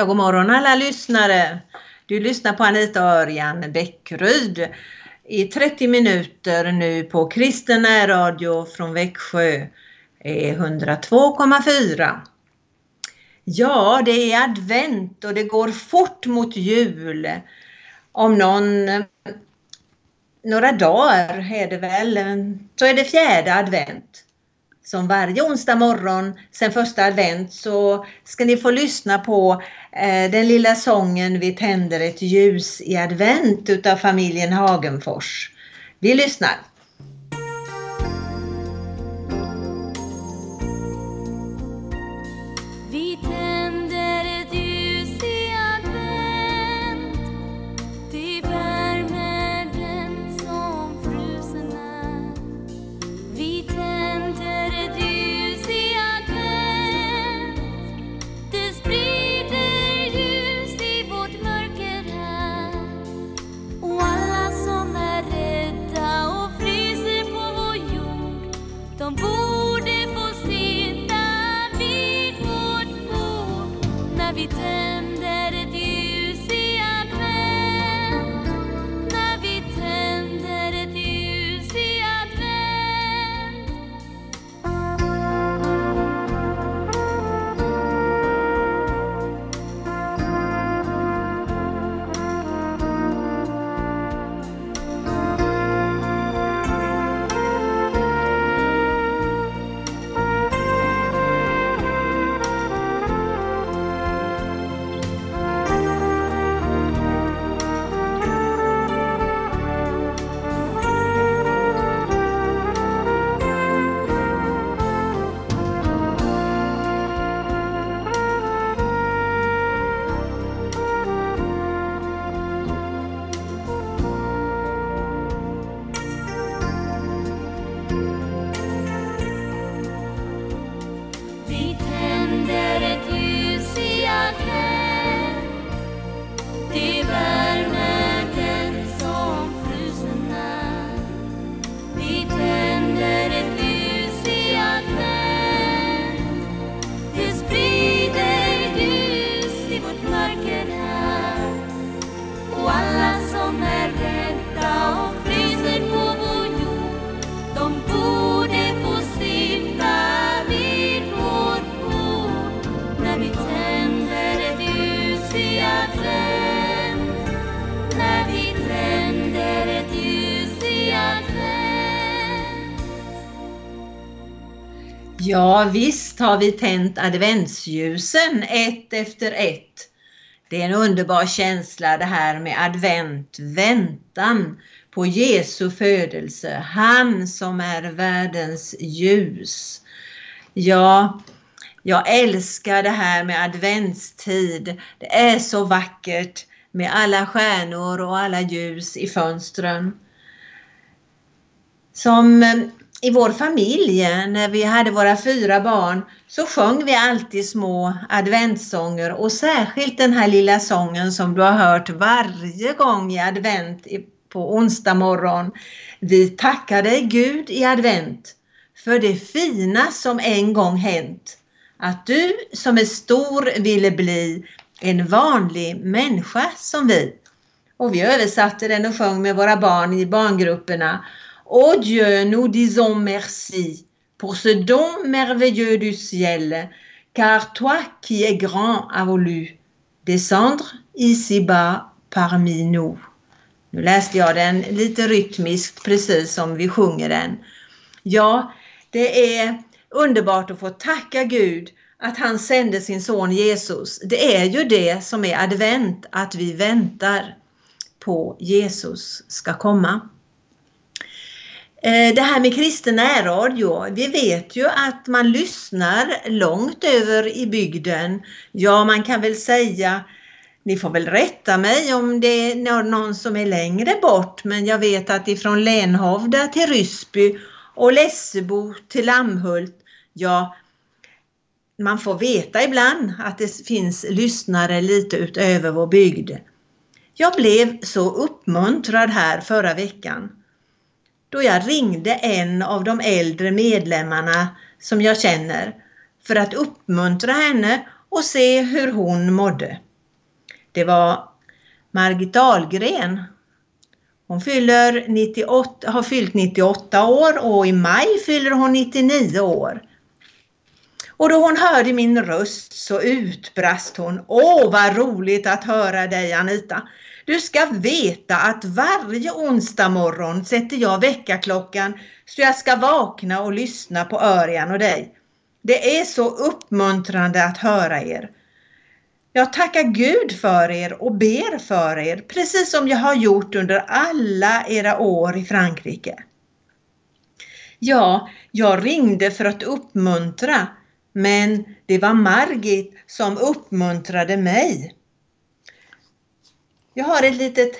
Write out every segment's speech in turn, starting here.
Ja, god morgon alla lyssnare. Du lyssnar på Anita Örjan Bäckryd i 30 minuter nu på Kristen Radio från Växjö 102,4. Ja, det är advent och det går fort mot jul. Om någon några dagar är det väl, så är det fjärde advent som varje onsdag morgon sen första advent så ska ni få lyssna på eh, den lilla sången Vi tänder ett ljus i advent utav familjen Hagenfors. Vi lyssnar. Ja visst har vi tänt adventsljusen ett efter ett. Det är en underbar känsla det här med advent, väntan på Jesu födelse, han som är världens ljus. Ja, jag älskar det här med adventstid. Det är så vackert med alla stjärnor och alla ljus i fönstren. Som i vår familj, när vi hade våra fyra barn, så sjöng vi alltid små adventssånger och särskilt den här lilla sången som du har hört varje gång i advent på onsdag morgon. Vi tackar dig Gud i advent för det fina som en gång hänt. Att du som är stor ville bli en vanlig människa som vi. Och vi översatte den och sjöng med våra barn i barngrupperna Ô Dieu, nous disons merci pour ce don merveilleux du ciel, car toi qui es grand as voulu descendre ici-bas parmi nous. Nu läste jag den lite rytmiskt precis som vi sjunger den. Ja, det är underbart att få tacka Gud att han sände sin son Jesus. Det är ju det som är advent, att vi väntar på Jesus ska komma. Eh, det här med kristen närradio, vi vet ju att man lyssnar långt över i bygden. Ja, man kan väl säga, ni får väl rätta mig om det är någon som är längre bort, men jag vet att ifrån Lenhovda till Ryssby och Lessebo till Lammhult, ja, man får veta ibland att det finns lyssnare lite utöver vår bygd. Jag blev så uppmuntrad här förra veckan då jag ringde en av de äldre medlemmarna som jag känner för att uppmuntra henne och se hur hon mådde. Det var Margit Dahlgren. Hon fyller 98, har fyllt 98 år och i maj fyller hon 99 år. Och då hon hörde min röst så utbrast hon. Åh vad roligt att höra dig Anita. Du ska veta att varje onsdag morgon sätter jag väckarklockan så jag ska vakna och lyssna på Örjan och dig. Det är så uppmuntrande att höra er. Jag tackar Gud för er och ber för er, precis som jag har gjort under alla era år i Frankrike. Ja, jag ringde för att uppmuntra, men det var Margit som uppmuntrade mig. Jag har ett litet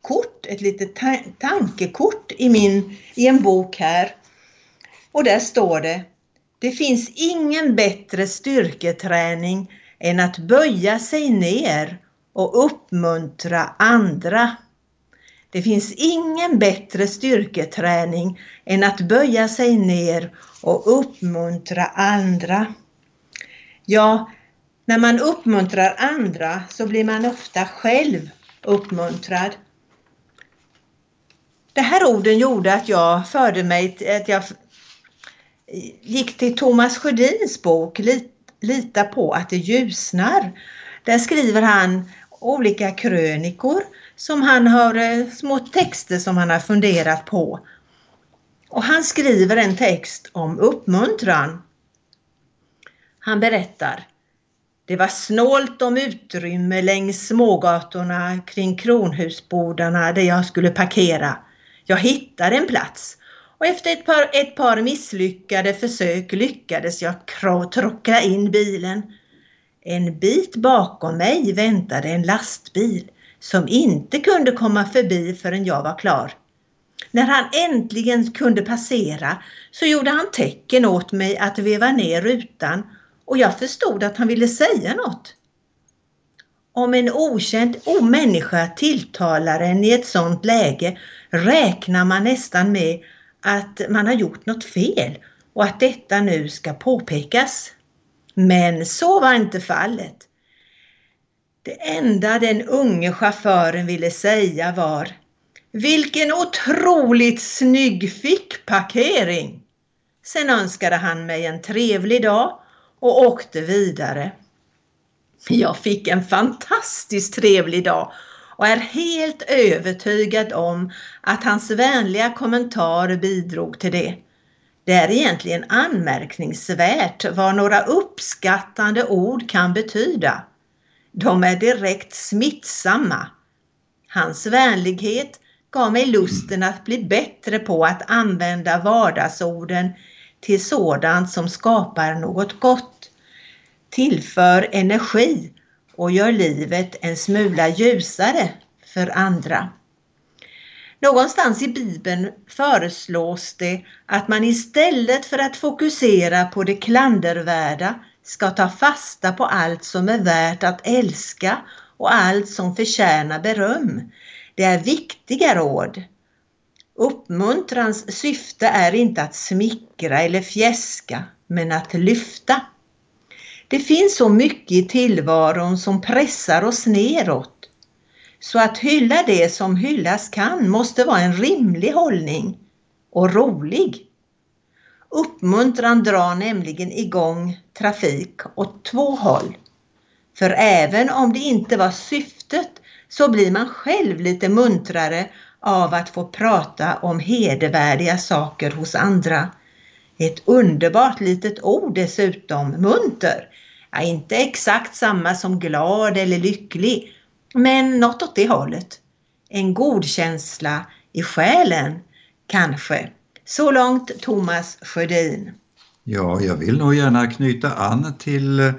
kort, ett litet ta tankekort i, min, i en bok här. Och där står det Det finns ingen bättre styrketräning än att böja sig ner och uppmuntra andra. Det finns ingen bättre styrketräning än att böja sig ner och uppmuntra andra. Ja, när man uppmuntrar andra så blir man ofta själv uppmuntrad. Det här orden gjorde att jag förde mig att jag gick till Thomas Sjödins bok Lita på att det ljusnar. Där skriver han olika krönikor som han har, eh, små texter som han har funderat på. Och han skriver en text om uppmuntran. Han berättar det var snålt om utrymme längs smågatorna kring kronhusbodarna där jag skulle parkera. Jag hittade en plats och efter ett par, ett par misslyckade försök lyckades jag tråckla in bilen. En bit bakom mig väntade en lastbil som inte kunde komma förbi förrän jag var klar. När han äntligen kunde passera så gjorde han tecken åt mig att veva ner rutan och jag förstod att han ville säga något. Om en okänd människa tilltalar en i ett sådant läge räknar man nästan med att man har gjort något fel och att detta nu ska påpekas. Men så var inte fallet. Det enda den unge chauffören ville säga var Vilken otroligt snygg fickparkering! Sen önskade han mig en trevlig dag och åkte vidare. Jag fick en fantastiskt trevlig dag och är helt övertygad om att hans vänliga kommentarer bidrog till det. Det är egentligen anmärkningsvärt vad några uppskattande ord kan betyda. De är direkt smittsamma. Hans vänlighet gav mig lusten att bli bättre på att använda vardagsorden till sådant som skapar något gott, tillför energi och gör livet en smula ljusare för andra. Någonstans i Bibeln föreslås det att man istället för att fokusera på det klandervärda ska ta fasta på allt som är värt att älska och allt som förtjänar beröm. Det är viktiga råd. Uppmuntrans syfte är inte att smickra eller fjäska, men att lyfta. Det finns så mycket i tillvaron som pressar oss neråt. Så att hylla det som hyllas kan måste vara en rimlig hållning och rolig. Uppmuntran drar nämligen igång trafik åt två håll. För även om det inte var syftet så blir man själv lite muntrare av att få prata om hedervärdiga saker hos andra. Ett underbart litet ord dessutom, munter. Ja, inte exakt samma som glad eller lycklig, men något åt det hållet. En god känsla i själen, kanske. Så långt Thomas Sjödin. Ja, jag vill nog gärna knyta an till eh,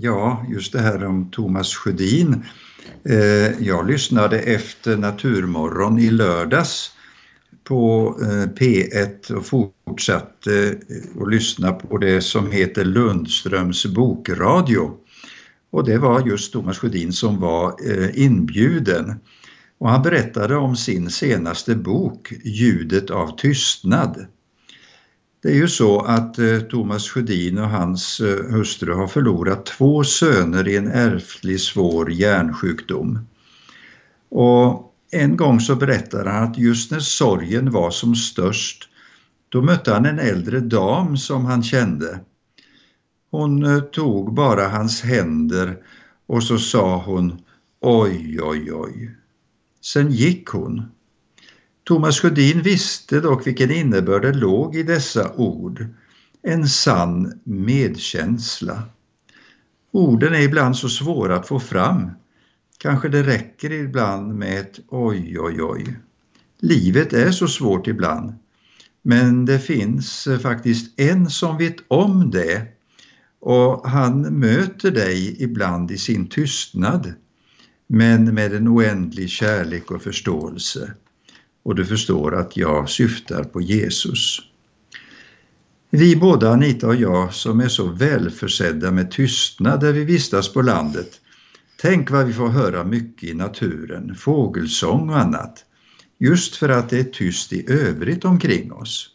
ja, just det här om Thomas Sjödin Eh, jag lyssnade efter Naturmorgon i lördags på eh, P1 och fortsatte eh, att lyssna på det som heter Lundströms bokradio. Och det var just Thomas Sjödin som var eh, inbjuden. Och han berättade om sin senaste bok Ljudet av tystnad. Det är ju så att Thomas Sjödin och hans hustru har förlorat två söner i en ärftlig svår hjärnsjukdom. Och en gång så berättade han att just när sorgen var som störst då mötte han en äldre dam som han kände. Hon eh, tog bara hans händer och så sa hon oj, oj, oj. Sen gick hon. Thomas Sjödin visste dock vilken innebörd det låg i dessa ord. En sann medkänsla. Orden är ibland så svåra att få fram. Kanske det räcker ibland med ett oj, oj, oj. Livet är så svårt ibland. Men det finns eh, faktiskt en som vet om det och han möter dig ibland i sin tystnad men med en oändlig kärlek och förståelse. Och du förstår att jag syftar på Jesus. Vi båda, Anita och jag, som är så välförsedda med tystnad där vi vistas på landet, tänk vad vi får höra mycket i naturen, fågelsång och annat, just för att det är tyst i övrigt omkring oss.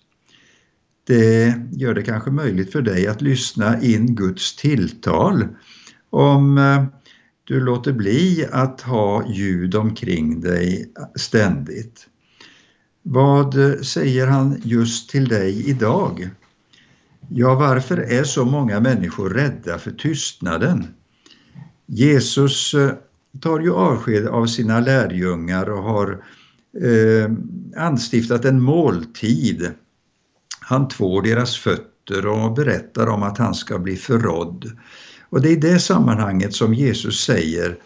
Det gör det kanske möjligt för dig att lyssna in Guds tilltal om eh, du låter bli att ha ljud omkring dig ständigt. Vad säger han just till dig idag? Ja, varför är så många människor rädda för tystnaden? Jesus eh, tar ju avsked av sina lärjungar och har eh, anstiftat en måltid. Han tvår deras fötter och berättar om att han ska bli förrådd. Och det är i det sammanhanget som Jesus säger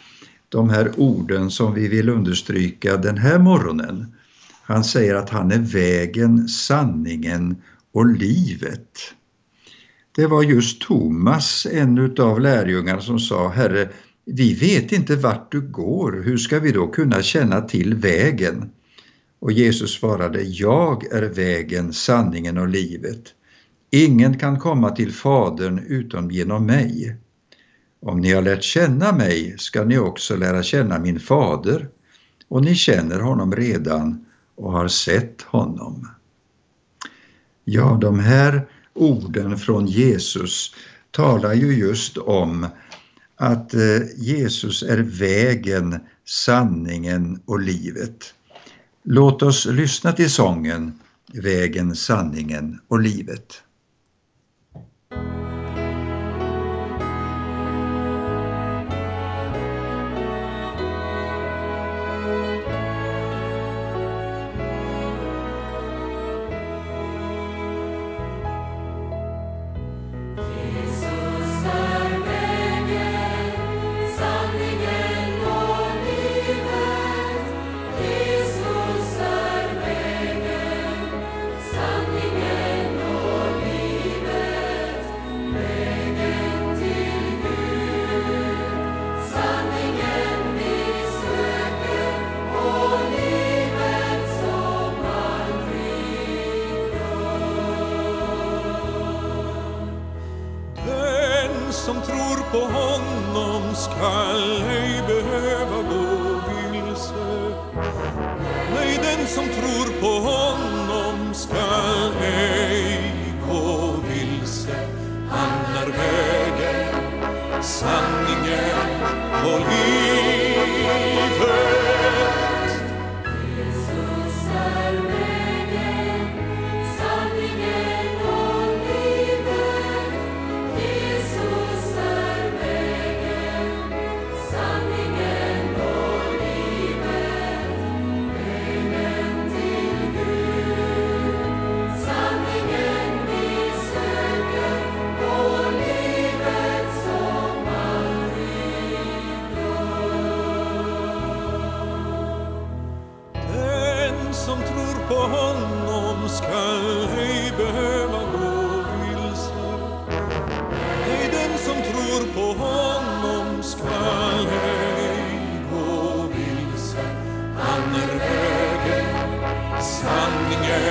de här orden som vi vill understryka den här morgonen. Han säger att han är vägen, sanningen och livet. Det var just Thomas, en av lärjungarna, som sa Herre, vi vet inte vart du går, hur ska vi då kunna känna till vägen? Och Jesus svarade, jag är vägen, sanningen och livet. Ingen kan komma till Fadern utom genom mig. Om ni har lärt känna mig ska ni också lära känna min fader och ni känner honom redan och har sett honom. Ja, de här orden från Jesus talar ju just om att eh, Jesus är vägen, sanningen och livet. Låt oss lyssna till sången Vägen, sanningen och livet. finger.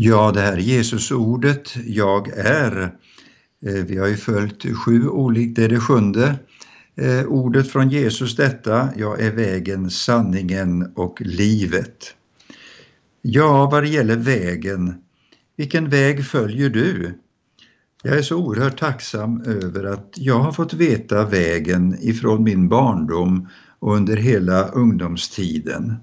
Ja, det här Jesusordet, jag är. Eh, vi har ju följt sju olika, det är det sjunde eh, ordet från Jesus detta, jag är vägen, sanningen och livet. Ja, vad det gäller vägen, vilken väg följer du? Jag är så oerhört tacksam över att jag har fått veta vägen ifrån min barndom och under hela ungdomstiden.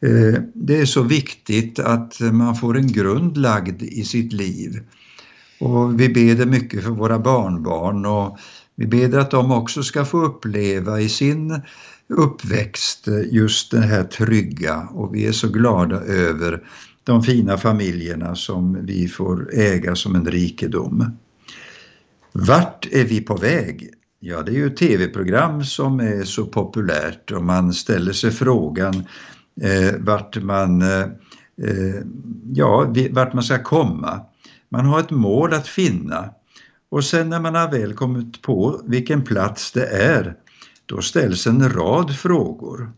Eh, det är så viktigt att man får en grund lagd i sitt liv. Och vi ber mycket för våra barnbarn och vi ber att de också ska få uppleva i sin uppväxt just det här trygga och vi är så glada över de fina familjerna som vi får äga som en rikedom. Vart är vi på väg? Ja, det är ju ett tv-program som är så populärt och man ställer sig frågan Eh, vart, man, eh, eh ja, vart man ska komma. Man har ett mål att finna och sen när man har väl kommit på vilken plats det är, då ställs en rad frågor.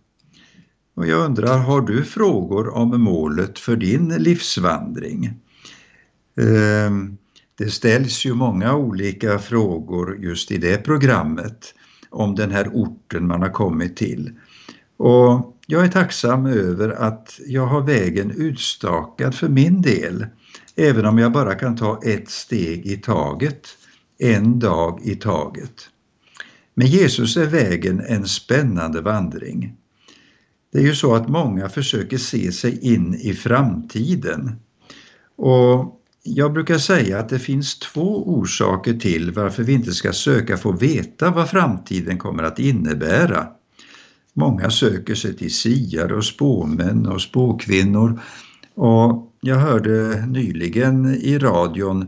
Och jag undrar, har du frågor om målet för din livsvandring? Eh, det ställs ju många olika frågor just i det programmet om den här orten man har kommit till. Och jag är tacksam över att jag har vägen utstakad för min del, även om jag bara kan ta ett steg i taget, en dag i taget. Med Jesus är vägen en spännande vandring. Det är ju så att många försöker se sig in i framtiden. Och jag brukar säga att det finns två orsaker till varför vi inte ska söka få veta vad framtiden kommer att innebära. Många söker sig till siare och spåmän och spåkvinnor och jag hörde nyligen i radion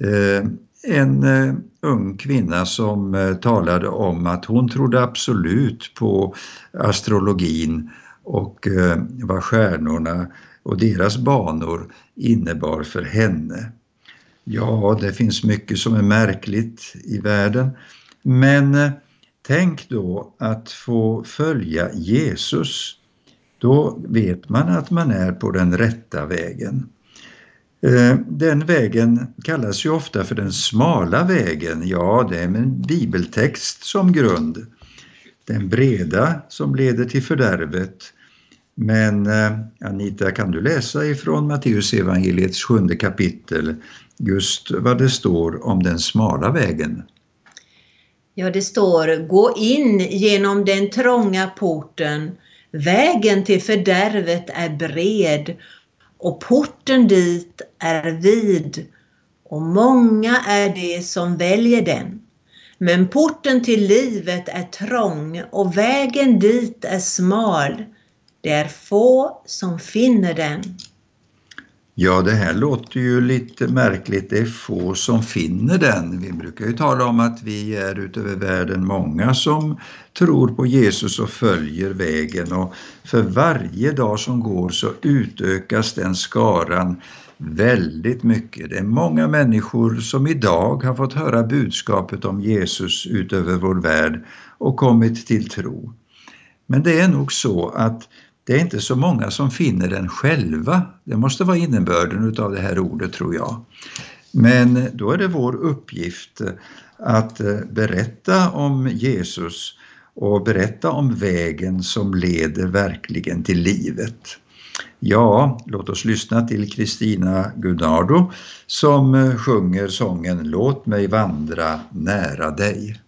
eh, en eh, ung kvinna som eh, talade om att hon trodde absolut på astrologin och eh, vad stjärnorna och deras banor innebar för henne. Ja, det finns mycket som är märkligt i världen, men eh, tänk då att få följa Jesus. Då vet man att man är på den rätta vägen. Eh, den vägen kallas ju ofta för den smala vägen. Ja, det är med en bibeltext som grund. Den breda som leder till fördärvet men eh, Anita, kan du läsa ifrån Matteus evangeliets sjunde kapitel just vad det står om den smala vägen? Ja, det står Gå in genom den trånga porten. Vägen till fördärvet är bred och porten dit är vid och många är det som väljer den. Men porten till livet är trång och vägen dit är smal det är få som finner den. Ja, det här låter ju lite märkligt. Det är få som finner den. Vi brukar ju tala om att vi är utöver världen många som tror på Jesus och följer vägen och för varje dag som går så utökas den skaran väldigt mycket. Det är många människor som idag har fått höra budskapet om Jesus utöver vår värld och kommit till tro. Men det är nog så att det är inte så många som finner den själva. Det måste vara innebörden av det här ordet tror jag. Men då är det vår uppgift att eh, berätta om Jesus och berätta om vägen som leder verkligen till livet. Ja, låt oss lyssna till Kristina Gudardo som eh, sjunger sången Låt mig vandra nära dig.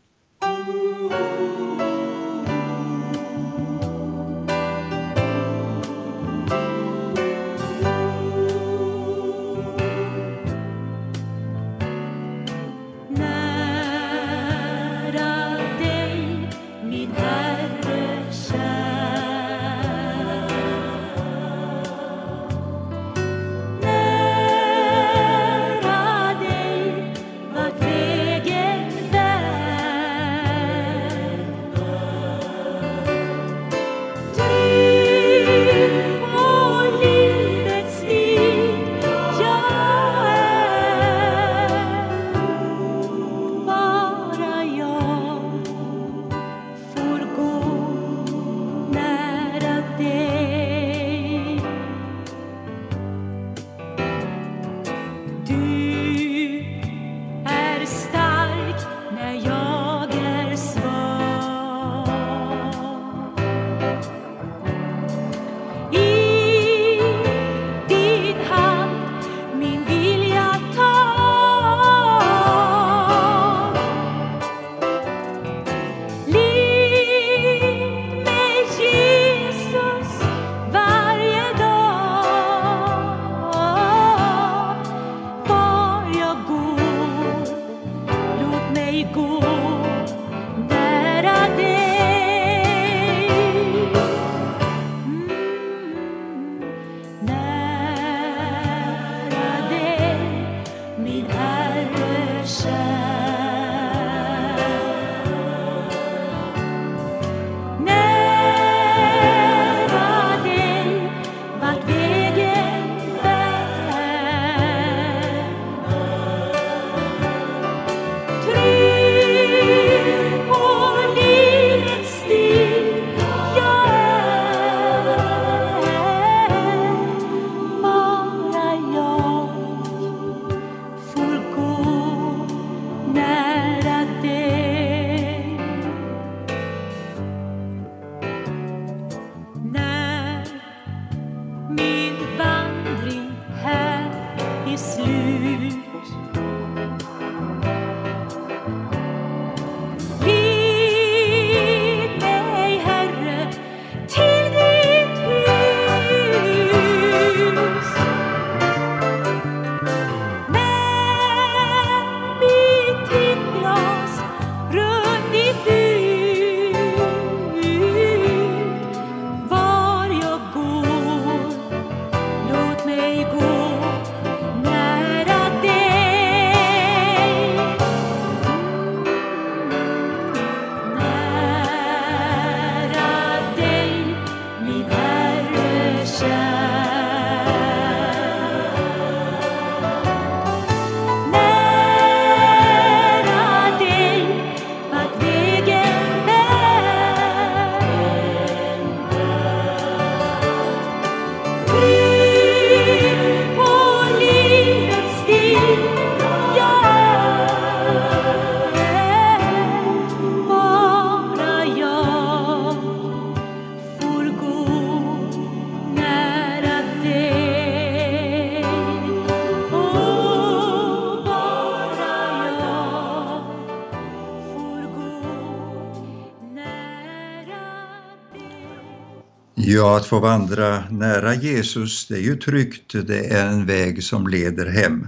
Ja, att få vandra nära Jesus, det är ju tryggt, det är en väg som leder hem.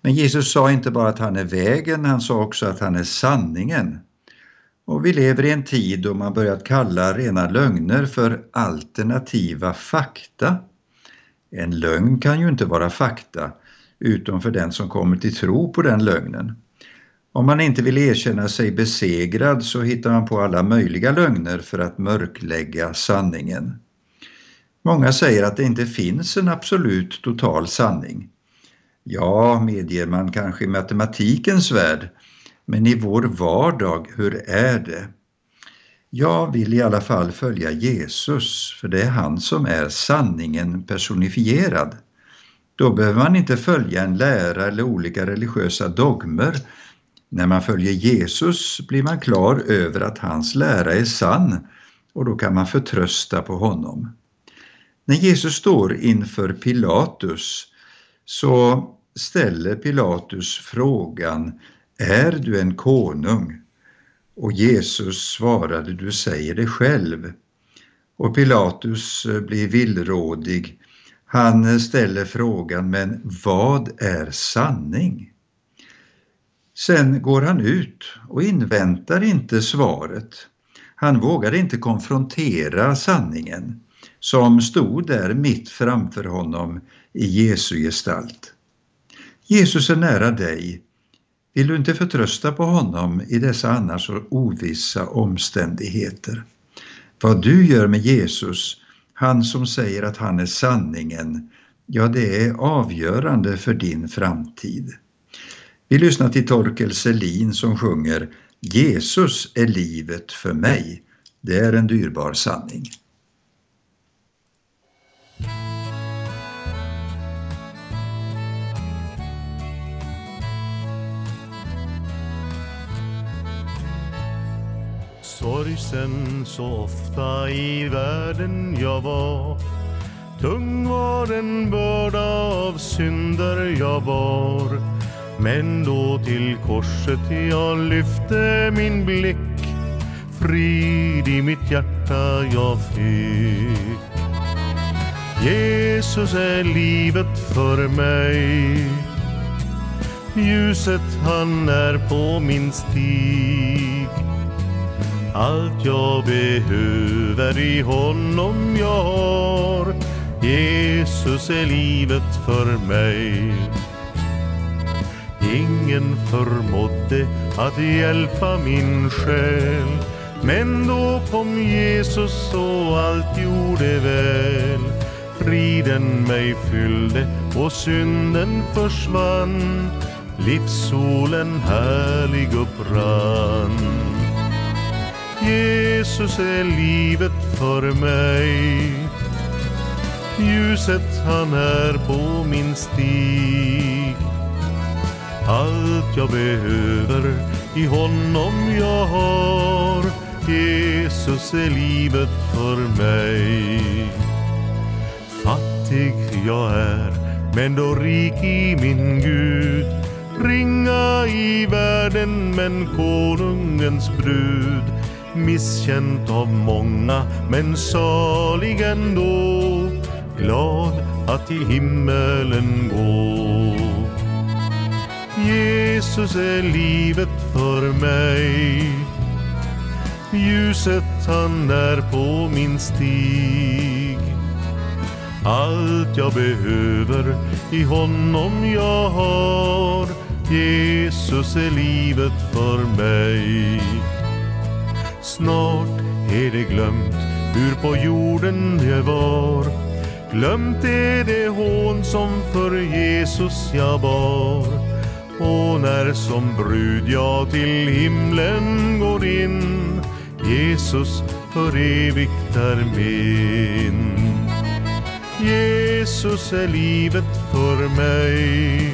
Men Jesus sa inte bara att han är vägen, han sa också att han är sanningen. Och vi lever i en tid då man börjat kalla rena lögner för alternativa fakta. En lögn kan ju inte vara fakta, utom för den som kommer till tro på den lögnen. Om man inte vill erkänna sig besegrad så hittar man på alla möjliga lögner för att mörklägga sanningen. Många säger att det inte finns en absolut total sanning. Ja, medger man kanske i matematikens värld, men i vår vardag, hur är det? Jag vill i alla fall följa Jesus, för det är han som är sanningen personifierad. Då behöver man inte följa en lära eller olika religiösa dogmer när man följer Jesus blir man klar över att hans lära är sann och då kan man förtrösta på honom. När Jesus står inför Pilatus så ställer Pilatus frågan Är du en konung? Och Jesus svarade Du säger det själv. Och Pilatus blir villrådig. Han ställer frågan Men vad är sanning? Sen går han ut och inväntar inte svaret. Han vågar inte konfrontera sanningen som stod där mitt framför honom i Jesu gestalt. Jesus är nära dig. Vill du inte förtrösta på honom i dessa annars så ovissa omständigheter? Vad du gör med Jesus, han som säger att han är sanningen, ja det är avgörande för din framtid. Vi lyssnar till Torkel Selin som sjunger Jesus är livet för mig. Det är en dyrbar sanning. Sorgsen så ofta i världen jag var Tung var den börda av synder jag bar men då till korset jag lyfte min blick. Frid i mitt hjärta jag fick. Jesus är livet för mig. Ljuset han är på min stig. Allt jag behöver i honom jag har. Jesus är livet för mig. Ingen förmådde att hjälpa min själ. Men då kom Jesus och allt gjorde väl. Friden mig fyllde och synden försvann. Livssolen härlig upprann. Jesus är livet för mig. Ljuset han är på min stig allt jag behöver i honom jag har Jesus är livet för mig fattig jag är, men då rik i min Gud. Ringa i världen, men konungens brud. Misskänt av många, men salig ändå. Glad att till himmelen gå. Jesus är livet för mig. Ljuset han är på min stig. Allt jag behöver i honom jag har. Jesus är livet för mig. Snart är det glömt hur på jorden jag var. Glömt är det hån som för Jesus jag bar. Och när som brud jag till himlen går in Jesus för evigt är min. Jesus är livet för mig.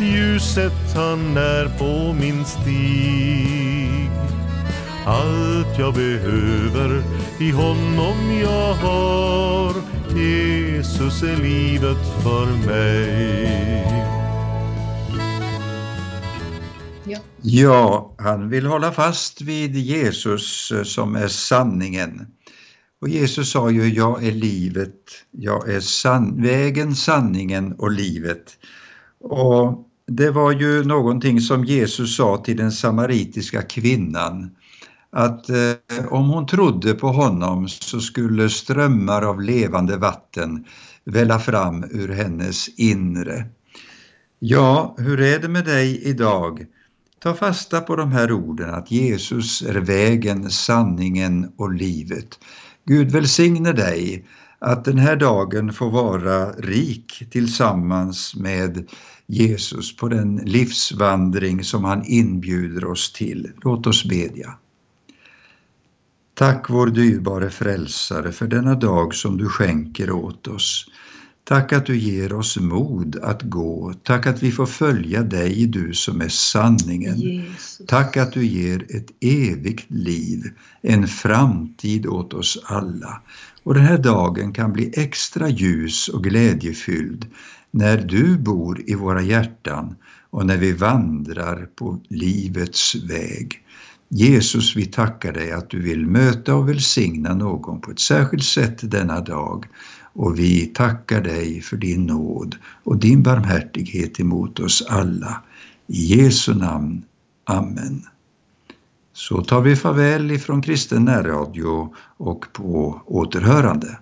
Ljuset han är på min stig. Allt jag behöver i honom jag har. Jesus är livet för mig. Ja, han vill hålla fast vid Jesus eh, som är sanningen. Och Jesus sa ju, jag är livet, jag är san vägen, sanningen och livet. Och det var ju någonting som Jesus sa till den samaritiska kvinnan, att eh, om hon trodde på honom så skulle strömmar av levande vatten välla fram ur hennes inre. Ja, hur är det med dig idag? Ta fasta på de här orden att Jesus är vägen, sanningen och livet. Gud välsigne dig att den här dagen får vara rik tillsammans med Jesus på den livsvandring som han inbjuder oss till. Låt oss bedja. Tack vår dyrbare frälsare för denna dag som du skänker åt oss. Tack att du ger oss mod att gå. Tack att vi får följa dig, du som är sanningen. Jesus. Tack att du ger ett evigt liv, en framtid åt oss alla. Och den här dagen kan bli extra ljus och glädjefylld när du bor i våra hjärtan och när vi vandrar på livets väg. Jesus, vi tackar dig att du vill möta och välsigna någon på ett särskilt sätt denna dag och vi tackar dig för din nåd och din barmhärtighet emot oss alla. I Jesu namn. Amen. Så tar vi farväl ifrån kristen närradio och på återhörande.